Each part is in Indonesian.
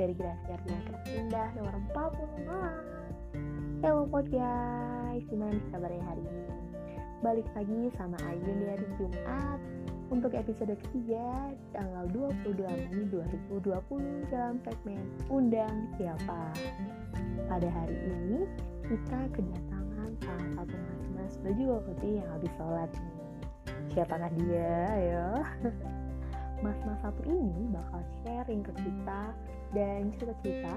dari Grasiar Negeri Indah nomor 40 Malang. Hello pod guys, gimana kabarnya hari ini? Balik lagi sama Ayun di hari Jumat untuk episode ketiga tanggal 22 Mei 2020 dalam segmen Undang Siapa. Pada hari ini kita kedatangan salah satu mas-mas baju putih yang habis sholat Siapakah dia? Ayo. mas-mas satu ini bakal sharing ke kita dan cerita-cerita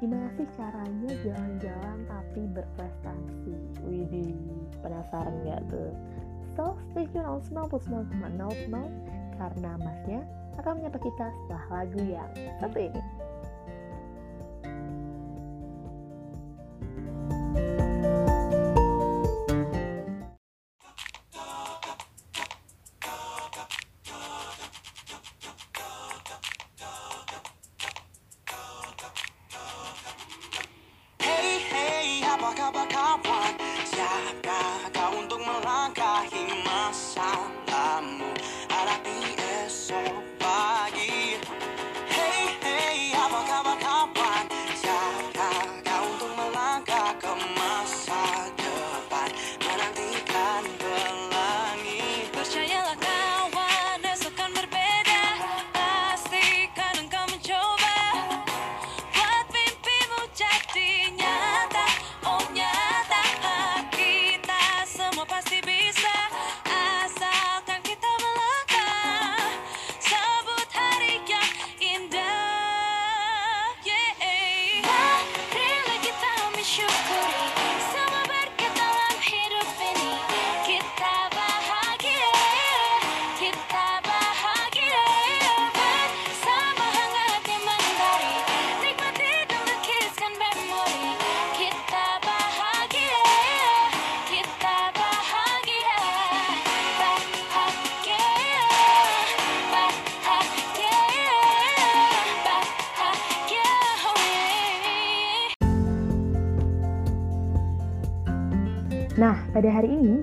gimana sih caranya jalan-jalan tapi berprestasi. Widih, penasaran gak tuh? So, stay tune on 99,00 karena masnya akan menyapa kita setelah lagu yang satu ini.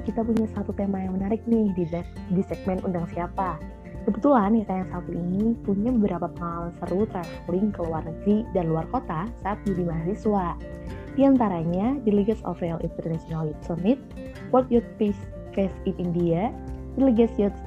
Kita punya satu tema yang menarik nih di, di segmen Undang Siapa. Kebetulan kita yang satu ini punya beberapa pengalaman seru traveling ke luar negeri dan luar kota saat jadi mahasiswa. Di antaranya, Delegates of Rail International Youth Summit, World Youth Peace Fest in India, Delegates Youth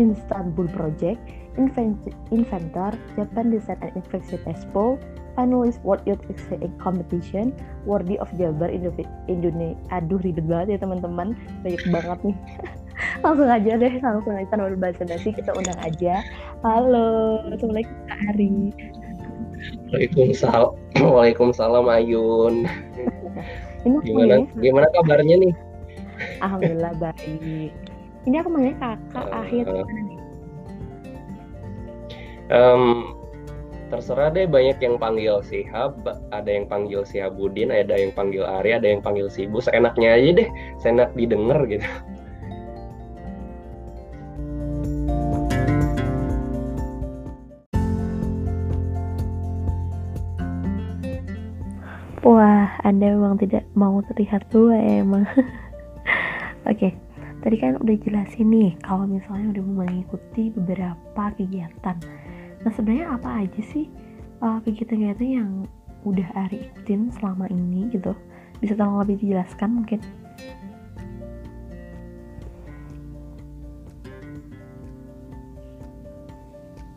Istanbul Project, Inventor, Japan Design and Inflection Expo, finalis World Youth Exchange Competition. Worthy of Jabar Indonesia aduh ribet banget ya teman-teman. Banyak banget nih. Langsung aja deh langsung aja tanpa berbahasa basi kita undang aja. Halo assalamualaikum Kak Ari. Waalaikumsalam Waalaikumsalam Ayun. Gimana gimana kabarnya nih? Alhamdulillah baik. Ini aku manggil kakak uh, akhir. Um, terserah deh banyak yang panggil Sihab, ada yang panggil Sihabudin, ada yang panggil Ari, ada yang panggil Sibu. Seenaknya aja deh, seenak didengar gitu. Wah, Anda memang tidak mau terlihat tua ya emang. Oke, tadi kan udah jelasin nih kalau misalnya udah mengikuti beberapa kegiatan Nah sebenarnya apa aja sih uh, kegiatan-kegiatan yang udah Ari ikutin selama ini gitu? Bisa tolong lebih dijelaskan mungkin?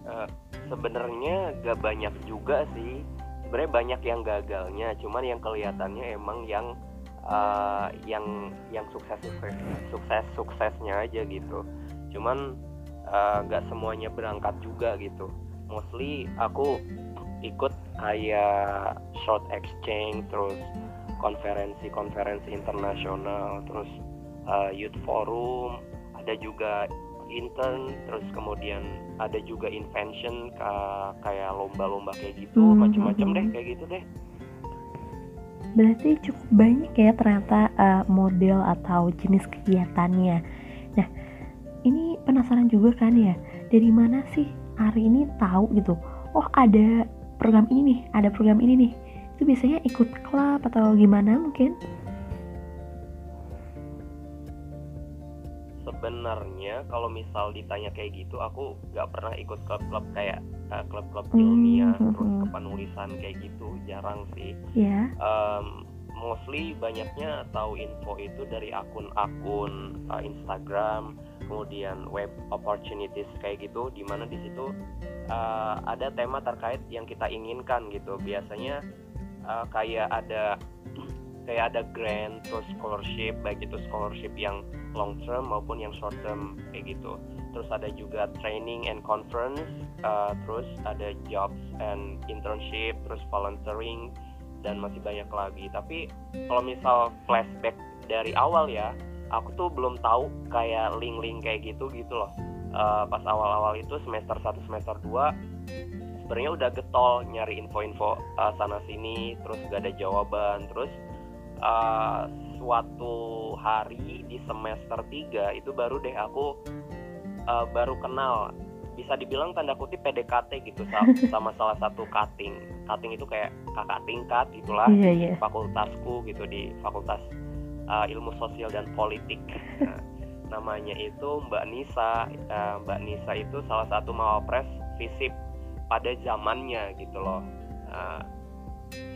Uh, sebenarnya gak banyak juga sih. Sebenarnya banyak yang gagalnya, cuman yang kelihatannya emang yang uh, yang yang sukses sukses sukses suksesnya aja gitu. Cuman uh, semuanya berangkat juga gitu mostly aku ikut kayak short exchange terus konferensi-konferensi internasional terus uh, youth forum ada juga intern terus kemudian ada juga invention kayak lomba-lomba kayak gitu hmm. macam-macam deh kayak gitu deh berarti cukup banyak ya ternyata uh, model atau jenis kegiatannya nah ini penasaran juga kan ya dari mana sih hari ini tahu gitu oh ada program ini nih ada program ini nih. Itu biasanya ikut klub atau gimana mungkin? Seben sebenarnya kalau misal ditanya kayak gitu aku nggak pernah ikut klub-klub kayak uh, klub-klub Hmm, ilmiah hmm, terus hmm. kepenulisan kayak gitu jarang sih. Ya um, mostly banyaknya tahu info itu dari akun-akun uh, Instagram kemudian web opportunities kayak gitu di mana di situ uh, ada tema terkait yang kita inginkan gitu. Biasanya uh, kayak ada kayak ada grant terus scholarship baik itu scholarship yang long term maupun yang short term kayak gitu. Terus ada juga training and conference uh, terus ada jobs and internship terus volunteering dan masih banyak lagi. Tapi kalau misal flashback dari awal ya aku tuh belum tahu kayak link-link kayak gitu gitu loh. Eh, pas awal-awal itu semester 1 semester 2 sebenarnya udah getol nyari info-info uh, sana sini terus gak ada jawaban. Terus uh, suatu hari di semester 3 itu baru deh aku uh, baru kenal bisa dibilang tanda kutip PDKT gitu sa- sama salah satu cutting. Cutting itu kayak kakak tingkat gitulah iya iya. fakultasku gitu di fakultas uh, ilmu sosial dan politik. Nah, namanya itu Mbak Nisa. Uh, Mbak Nisa itu salah satu mawapres visip pada zamannya gitu loh. Uh,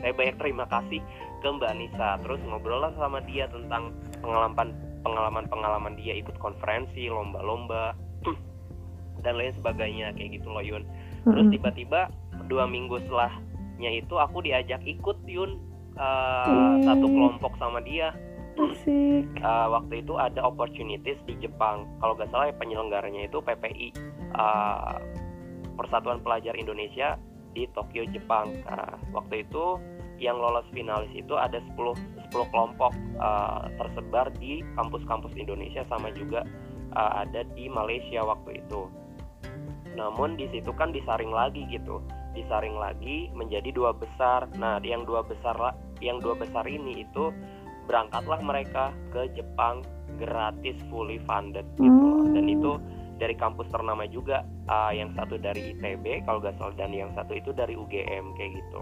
saya banyak terima kasih ke Mbak Nisa. Terus ngobrol lah sama dia tentang pengalaman pengalaman pengalaman dia ikut konferensi lomba-lomba dan lain sebagainya kayak gitu loh Yun. Terus tiba-tiba dua minggu setelahnya itu aku diajak ikut Yun uh, satu kelompok sama dia asik. Uh, waktu itu ada opportunities di Jepang. Kalau nggak salah penyelenggaranya itu PPI uh, Persatuan Pelajar Indonesia di Tokyo Jepang. Nah, waktu itu yang lolos finalis itu ada 10 10 kelompok uh, tersebar di kampus-kampus Indonesia sama juga uh, ada di Malaysia waktu itu. Namun di situ kan disaring lagi gitu. Disaring lagi menjadi dua besar. Nah yang dua besar yang dua besar ini itu berangkatlah mereka ke Jepang gratis fully funded gitu loh. dan Hmm. itu dari kampus ternama juga uh, yang satu dari ITB kalau gak salah dan yang satu itu dari UGM kayak gitu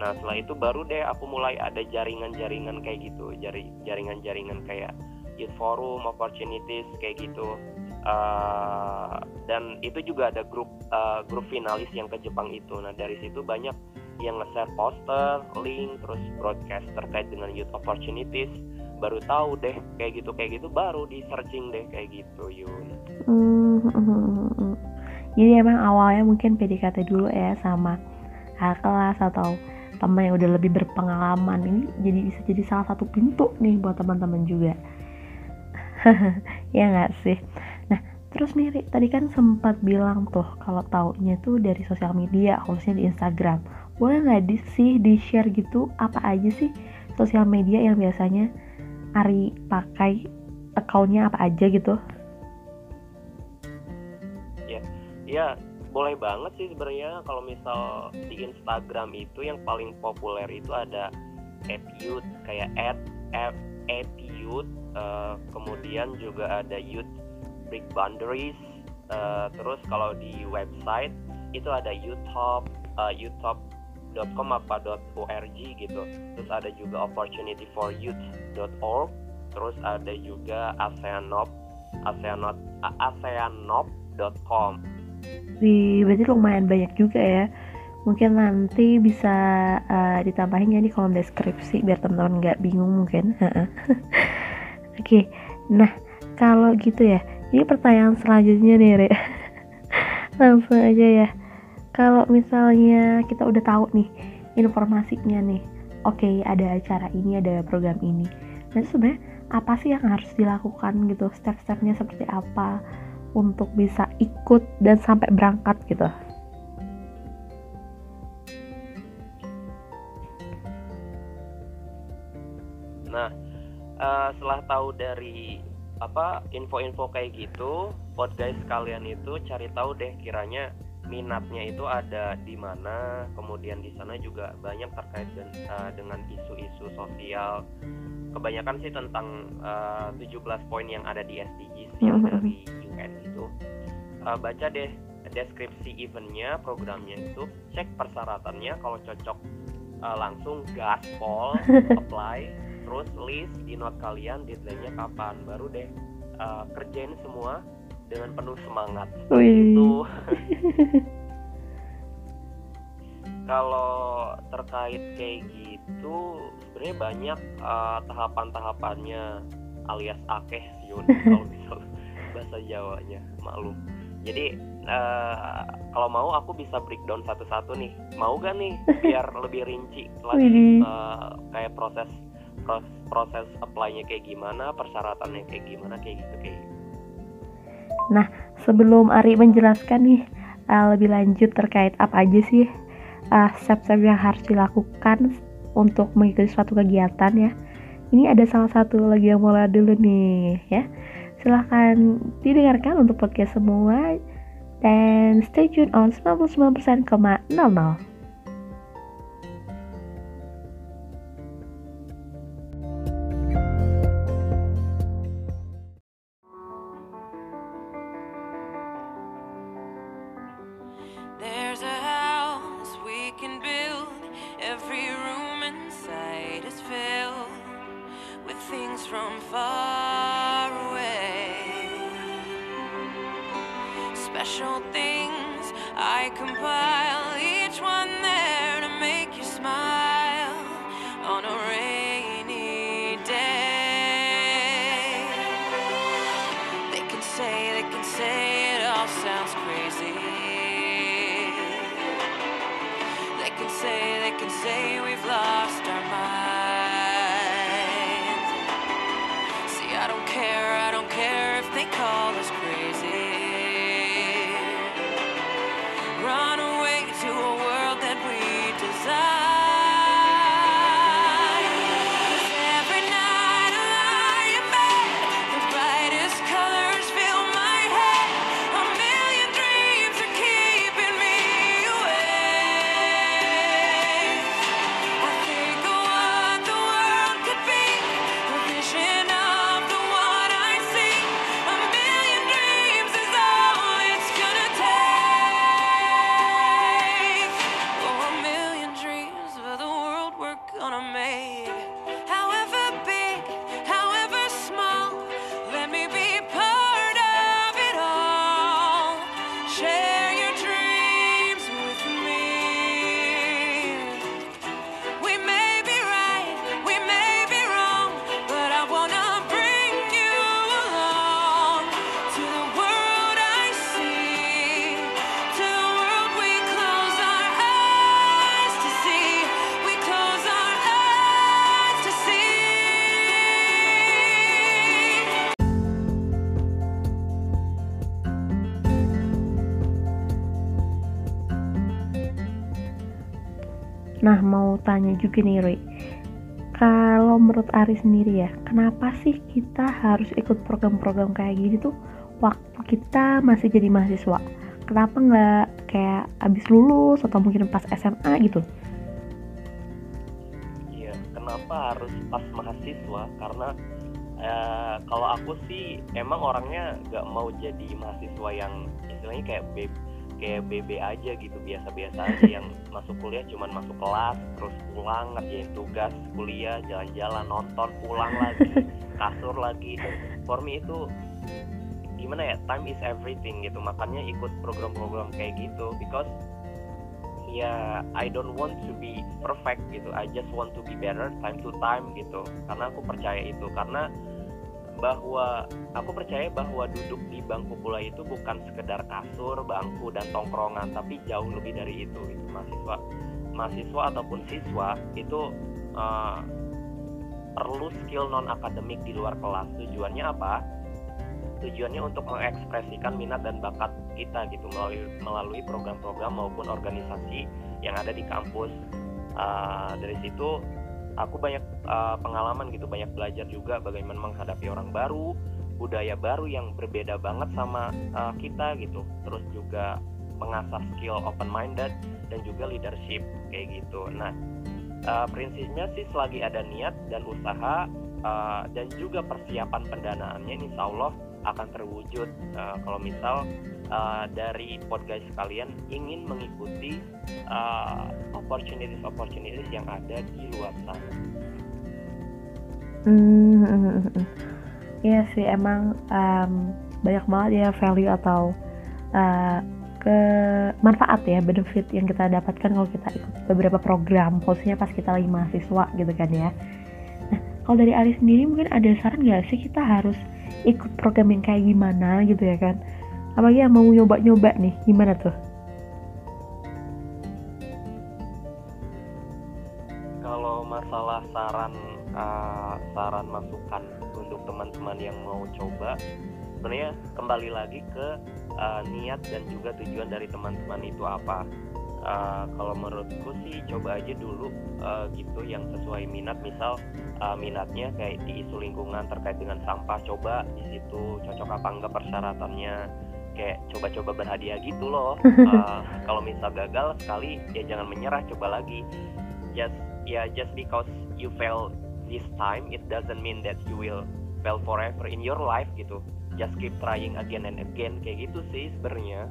nah setelah itu baru deh aku mulai ada jaringan-jaringan kayak gitu jari jaringan-jaringan kayak youth forum opportunities kayak gitu Uh, dan itu juga ada grup uh, grup finalis yang ke Jepang itu nah dari situ banyak yang nge-share poster, link, terus broadcast terkait dengan youth opportunities baru tahu deh kayak gitu kayak gitu baru di searching deh kayak gitu Yun Hmm, hmm, hmm, hmm. Jadi emang awalnya mungkin PDKT dulu ya sama kakak kelas atau teman yang udah lebih berpengalaman ini jadi bisa jadi salah satu pintu nih buat teman-teman juga. ya nggak sih. Nah terus nih tadi kan sempat bilang tuh kalau taunya tuh dari sosial media khususnya di Instagram. Boleh nggak di, sih di share gitu apa aja sih sosial media yang biasanya Ari pakai akunnya apa aja gitu? ya boleh banget sih sebenarnya kalau misal di Instagram itu yang paling populer itu ada @youth kayak at at, at eh, kemudian juga ada youth break boundaries eh, terus kalau di website itu ada youtube eh, youtube.com apa .org gitu terus ada juga opportunity for youth.org terus ada juga ASEANOP ASEANOP ASEANOP.com Wih, berarti lumayan banyak juga ya. Mungkin nanti bisa uh, ditambahin ya di kolom deskripsi biar teman-teman nggak bingung mungkin. Oke, nah kalau gitu ya, ini pertanyaan selanjutnya nih, Re. Langsung aja ya. Kalau misalnya kita udah tahu nih informasinya nih, oke ada acara ini, ada program ini. Nah sebenarnya apa sih yang harus dilakukan gitu? Step-stepnya seperti apa? untuk bisa ikut dan sampai berangkat gitu. Nah, uh, setelah tahu dari apa info-info kayak gitu, guys kalian itu cari tahu deh kiranya minatnya itu ada di mana. Kemudian di sana juga banyak terkait den, uh, dengan isu-isu sosial. Kebanyakan sih tentang uh, 17 poin yang ada di SDGs yang dari UN itu. Uh, baca deh deskripsi eventnya, programnya itu, cek persyaratannya kalau cocok uh, langsung gaspol apply terus list di note kalian deadline-nya kapan baru deh uh, kerjain semua dengan penuh semangat. Itu. Kalau terkait kayak gitu sebenarnya banyak uh, tahapan-tahapannya. Alias akeh sih kalau misal bahasa Jawanya. Maklum. Jadi uh, kalau mau aku bisa breakdown satu-satu nih. Mau gak nih biar lebih rinci lagi uh, kayak proses proses proses apply-nya kayak gimana persyaratannya kayak gimana kayak gitu kayak gitu. Nah sebelum Ari menjelaskan nih uh, lebih lanjut terkait apa aja sih uh, step-step yang harus dilakukan untuk mengikuti suatu kegiatan ya. Ini ada salah satu lagi yang mulai dulu nih ya. Silahkan didengarkan untuk podcast semua dan stay tune on 99,00. can say, they can say we've lost our minds. Tanya juga nih, Roy. Kalau menurut Ari sendiri ya, kenapa sih kita harus ikut program-program kayak gini tuh waktu kita masih jadi mahasiswa? Kenapa nggak kayak abis lulus atau mungkin pas SMA gitu? Iya, kenapa harus pas mahasiswa? Karena eh, kalau aku sih emang orangnya nggak mau jadi mahasiswa yang istilahnya kayak baby kayak BB aja gitu biasa-biasa aja yang masuk kuliah cuman masuk kelas terus pulang ngerjain tugas kuliah jalan-jalan nonton pulang lagi kasur lagi. For me itu gimana ya time is everything gitu. Makanya ikut program-program kayak gitu because ya I don't want to be perfect gitu. I just want to be better time to time gitu. Karena aku percaya itu. Karena bahwa aku percaya bahwa duduk di bangku kuliah itu bukan sekedar kasur, bangku dan tongkrongan, tapi jauh lebih dari itu. Itu mahasiswa, mahasiswa ataupun siswa itu uh, perlu skill non akademik di luar kelas. Tujuannya apa? Tujuannya untuk mengekspresikan minat dan bakat kita gitu melalui melalui program-program maupun organisasi yang ada di kampus. Uh, dari situ aku banyak uh, pengalaman gitu banyak belajar juga bagaimana menghadapi orang baru budaya baru yang berbeda banget sama uh, kita gitu. Terus juga mengasah skill open minded dan juga leadership kayak gitu. Nah uh, prinsipnya sih selagi ada niat dan usaha uh, dan juga persiapan pendanaannya insya Allah akan terwujud. Uh, kalau misal uh, dari podcast kalian ingin mengikuti uh, opportunities opportunities yang ada di luar sana. Hmm, Iya sih emang um, banyak banget ya value atau uh, ke manfaat ya benefit yang kita dapatkan kalau kita ikut beberapa program. Khususnya pas kita lagi mahasiswa gitu kan ya. Nah kalau dari Ari sendiri mungkin ada saran gak sih kita harus ikut program yang kayak gimana gitu ya kan apalagi yang mau nyoba-nyoba nih gimana tuh kalau masalah saran uh, saran masukan untuk teman-teman yang mau coba sebenarnya kembali lagi ke uh, niat dan juga tujuan dari teman-teman itu apa. Uh, kalau menurutku sih coba aja dulu uh, gitu yang sesuai minat. Misal uh, minatnya kayak di isu lingkungan terkait dengan sampah coba di situ cocok apa enggak persyaratannya kayak coba-coba berhadiah gitu loh. Uh, kalau misal gagal sekali ya jangan menyerah coba lagi. Just ya yeah, just because you fail this time it doesn't mean that you will fail forever in your life gitu. Just keep trying again and again kayak gitu sih sebenarnya.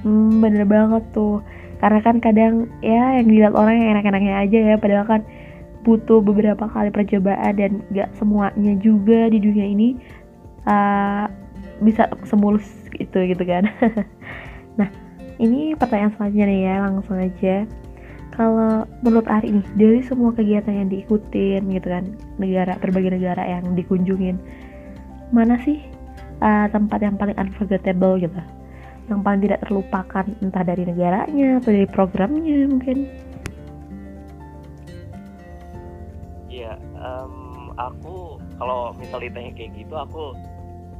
Hmm, bener banget tuh. Karena kan kadang ya yang dilihat orang yang enak-enaknya aja ya padahal kan butuh beberapa kali percobaan dan gak semuanya juga di dunia ini. Uh, bisa semulus itu gitu kan. Nah ini pertanyaan selanjutnya nih ya langsung aja. Kalau menurut Ari nih dari semua kegiatan yang diikutin gitu kan negara berbagai negara yang dikunjungin mana sih uh, tempat yang paling unforgettable gitu? Yang paling tidak terlupakan entah dari negaranya atau dari programnya mungkin? Um, aku kalau misalnya ditanya kayak gitu aku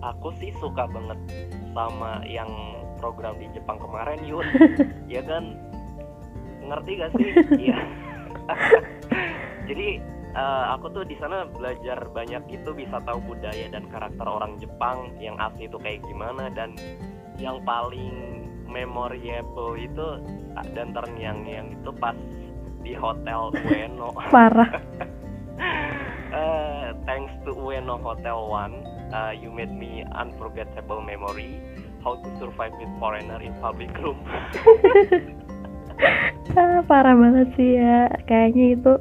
aku sih suka banget sama yang program di Jepang kemarin Yun. Ya kan? Ngerti gak sih? Iya. Jadi uh, aku tuh di sana belajar banyak itu bisa tahu budaya dan karakter orang Jepang yang asli itu kayak gimana dan yang paling memorable itu dan terngiang-ngiang itu pas di hotel Ueno. Parah. Uh, thanks to Ueno Hotel One uh, you made me unforgettable memory how to survive with foreigner in public room. Ah, parah banget sih ya. Kayaknya itu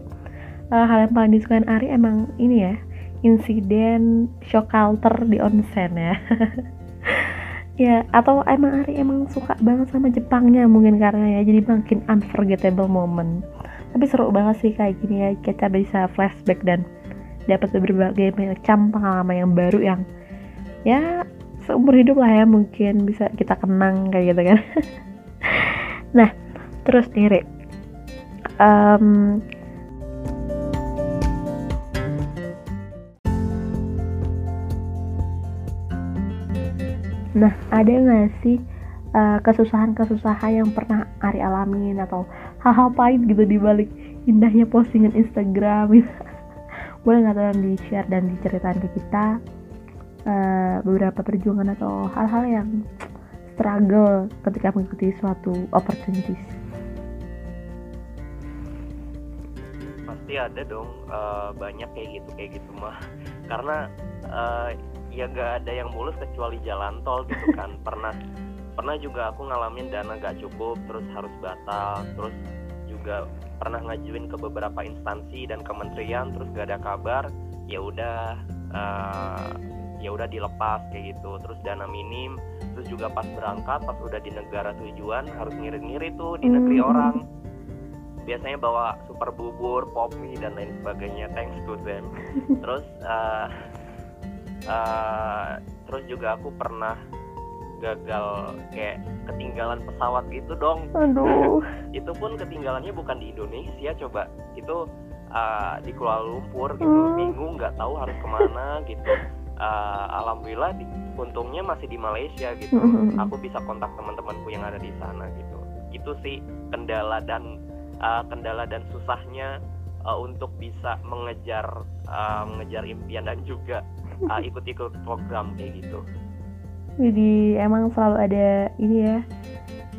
uh, hal yang paling disukain Ari emang ini ya insiden shock culture di onsen ya. Ya atau emang Ari emang suka banget sama Jepangnya mungkin karena ya jadi makin unforgettable moment. Tapi seru banget sih kayak gini ya kita bisa flashback dan dapat berbagai macam pengalaman yang baru yang ya seumur hidup lah ya mungkin bisa kita kenang kayak gitu kan nah terus nih um, Nah, ada nggak sih uh, kesusahan-kesusahan yang pernah Ari alamin atau hal-hal pahit gitu di balik indahnya postingan Instagram gitu? Boleh nggak tolong di-share dan diceritakan ke kita uh, beberapa perjuangan atau hal-hal yang struggle ketika mengikuti suatu opportunities? Pasti ada dong uh, banyak kayak gitu kayak gitu mah karena uh, ya gak ada yang mulus kecuali jalan tol gitu kan pernah pernah juga aku ngalamin dana gak cukup terus harus batal terus juga pernah ngajuin ke beberapa instansi dan kementerian terus gak ada kabar ya udah uh, ya udah dilepas kayak gitu. Terus dana minim terus juga pas berangkat pas udah di negara tujuan harus ngirit-ngirit tuh di negeri hmm. orang. Biasanya bawa super bubur pop mie dan lain sebagainya. Thanks to them terus uh, uh, terus juga aku pernah gagal kayak ketinggalan pesawat gitu dong. Aduh. Itu pun ketinggalannya bukan di Indonesia coba. Itu uh, di Kuala Lumpur gitu. Hmm. bingung nggak tahu harus ke mana gitu. Uh, alhamdulillah di, untungnya masih di Malaysia gitu. Hmm. aku bisa kontak teman-temanku yang ada di sana gitu. Itu sih kendala dan uh, kendala dan susahnya uh, untuk bisa mengejar uh, mengejar impian dan juga uh, ikut-ikut program kayak gitu jadi emang selalu ada ini ya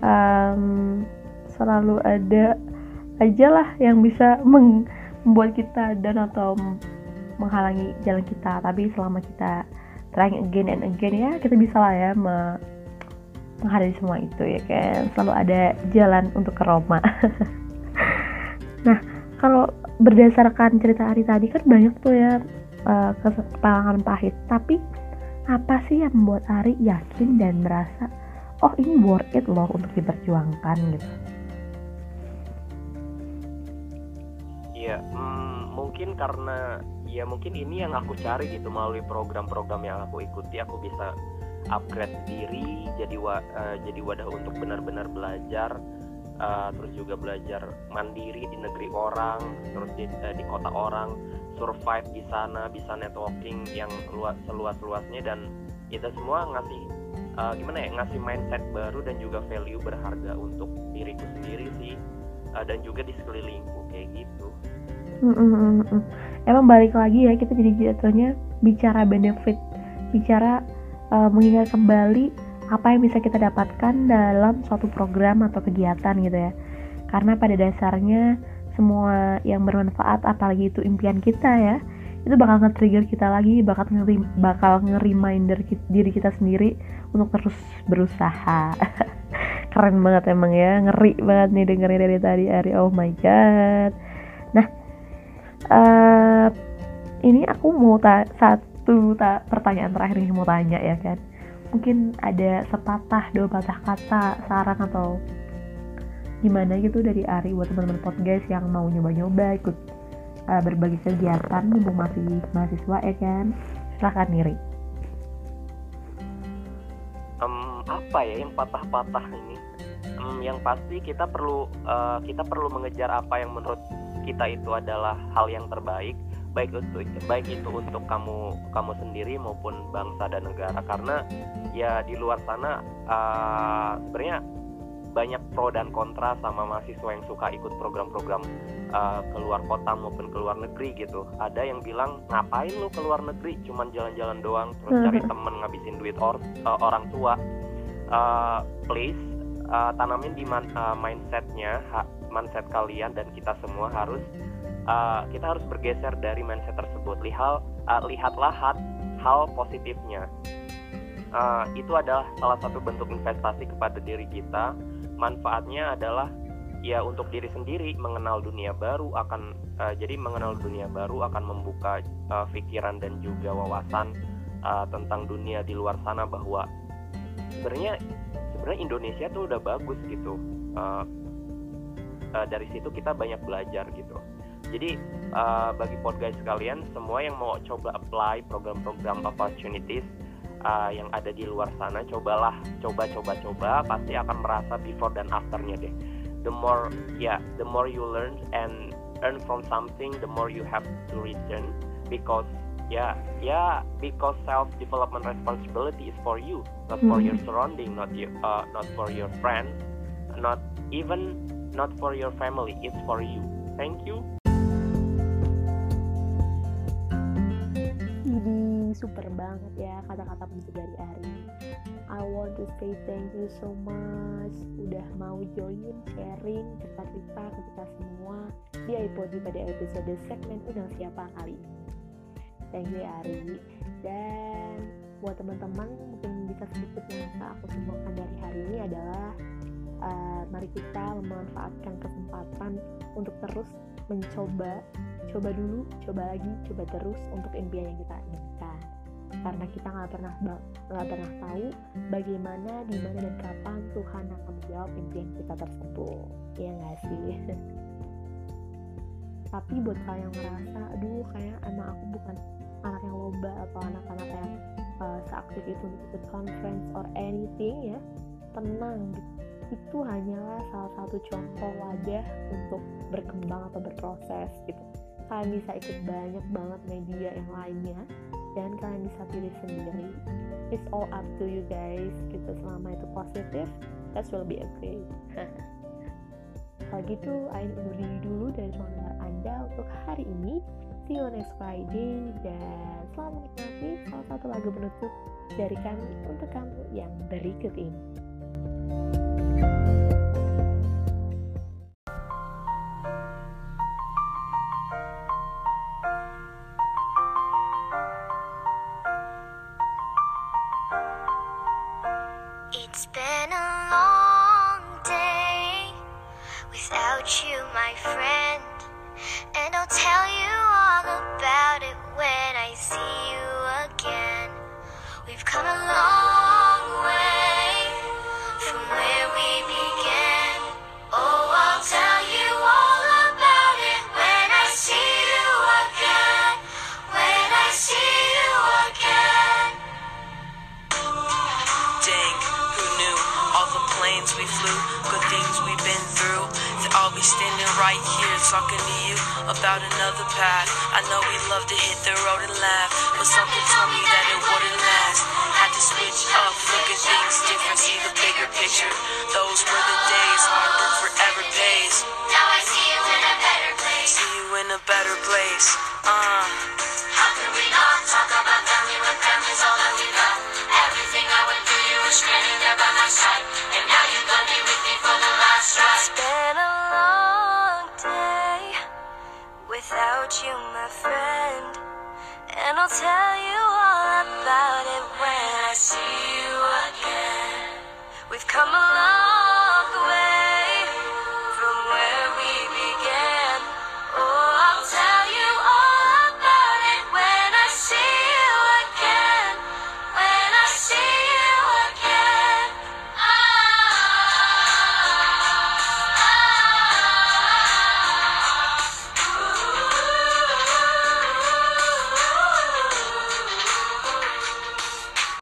um, selalu ada aja lah yang bisa membuat kita dan atau menghalangi jalan kita. Tapi selama kita trying again and again ya kita bisa lah ya me menghadapi semua itu ya kan. Selalu ada jalan untuk ke Roma. Nah kalau berdasarkan cerita Ari tadi kan banyak tuh ya uh, kepalangan pahit. Tapi apa sih yang membuat Ari yakin dan merasa oh ini worth it loh untuk diperjuangkan gitu? Iya, hmm, mungkin karena ya mungkin ini yang aku cari gitu melalui program-program yang aku ikuti aku bisa upgrade diri jadi wa, uh, jadi wadah untuk benar-benar belajar uh, terus juga belajar mandiri di negeri orang terus di, uh, di kota orang survive di sana bisa networking yang luas seluas luasnya dan itu semua ngasih uh, gimana ya ngasih mindset baru dan juga value berharga untuk diriku sendiri sih uh, dan juga di sekelilingku kayak gitu. Mm -mm. Emang balik lagi ya kita jadi jatuhnya bicara benefit, bicara uh, mengingat kembali apa yang bisa kita dapatkan dalam suatu program atau kegiatan gitu ya karena pada dasarnya semua yang bermanfaat apalagi itu impian kita ya itu bakal nge-trigger kita lagi bakal ngeri bakal nge-reminder diri kita sendiri untuk terus berusaha. Keren banget emang ya ngeri banget nih dengerin dari tadi Ari. Oh my god. Nah uh, ini aku mau ta satu ta pertanyaan terakhir yang mau tanya ya kan. Mungkin ada sepatah dua patah kata saran atau gimana gitu dari Ari buat teman-teman podcast yang mau nyoba-nyoba ikut uh, berbagi kegiatan mumpung masih mahasiswa ya kan? Silahkan Niri. Um, apa ya yang patah-patah ini? Um, yang pasti kita perlu uh, kita perlu mengejar apa yang menurut kita itu adalah hal yang terbaik baik untuk baik itu untuk kamu kamu sendiri maupun bangsa dan negara. Karena ya di luar sana uh, sebenarnya banyak pro dan kontra sama mahasiswa yang suka ikut program-program uh, keluar kota maupun keluar negeri gitu. Ada yang bilang ngapain lu keluar negeri, cuman jalan-jalan doang, terus cari temen ngabisin duit or, uh, orang tua. Uh, please uh, tanamin di man, uh, mindsetnya, ha, mindset kalian dan kita semua harus uh, kita harus bergeser dari mindset tersebut. Lihat uh, lihatlah hal, hal positifnya. Uh, itu adalah salah satu bentuk investasi kepada diri kita. Manfaatnya adalah ya untuk diri sendiri mengenal dunia baru akan uh, jadi mengenal dunia baru akan membuka uh, pikiran dan juga wawasan uh, tentang dunia di luar sana bahwa sebenarnya sebenarnya Indonesia tuh udah bagus gitu. Uh, uh, dari situ kita banyak belajar gitu jadi uh, bagi podcast sekalian, semua yang mau coba apply program-program opportunities uh, yang ada di luar sana, cobalah, coba, coba, coba, pasti akan merasa before dan afternya deh. The more, ya, yeah, the more you learn and earn from something, the more you have to return because ya ya because self development responsibility is for you not for your mm-hmm. surrounding not you uh, not for your friends not even not for your family it's for you thank you super banget ya kata-kata penutup dari Ari. I want to say thank you so much. Udah mau join sharing cerita-cerita ke kita semua di iPod pada episode segmen Undang Siapa kali ini. Thank you Ari. Dan buat teman-teman mungkin bisa sedikit yang bisa aku simpulkan dari hari ini adalah uh, mari kita memanfaatkan kesempatan untuk terus mencoba. Coba dulu coba lagi coba terus untuk impian yang kita inginkan karena kita nggak pernah nggak pernah tahu bagaimana di mana dan kapan Tuhan akan menjawab impian kita tersebut. Ya nggak sih? Tapi buat kalian yang merasa aduh kayak emang aku bukan anak yang lomba atau anak-anak yang uh, seaktif itu untuk ikut conference or anything ya tenang gitu. Itu hanyalah salah satu contoh wadah untuk berkembang atau berproses gitu. Kalian bisa ikut banyak banget media yang lainnya dan kalian bisa pilih sendiri. It's all up to you guys gitu. Selama itu positif that will be okay. Kalau gitu Ain undur diri dulu dari ruang anda untuk hari ini. See you next Friday dan selamat menikmati salah satu lagu penutup dari kami untuk kamu yang berikut ini my friend. And I'll tell you all about it when I see you again. We've come a long talking to you about another path. I know we love to hit the road and laugh, but something told me that it wouldn't last. Had to switch up, look at things different, see the bigger picture. Those were the days, hard work forever pays. Now I see you in a better place. See you in a better place. Uh. And I'll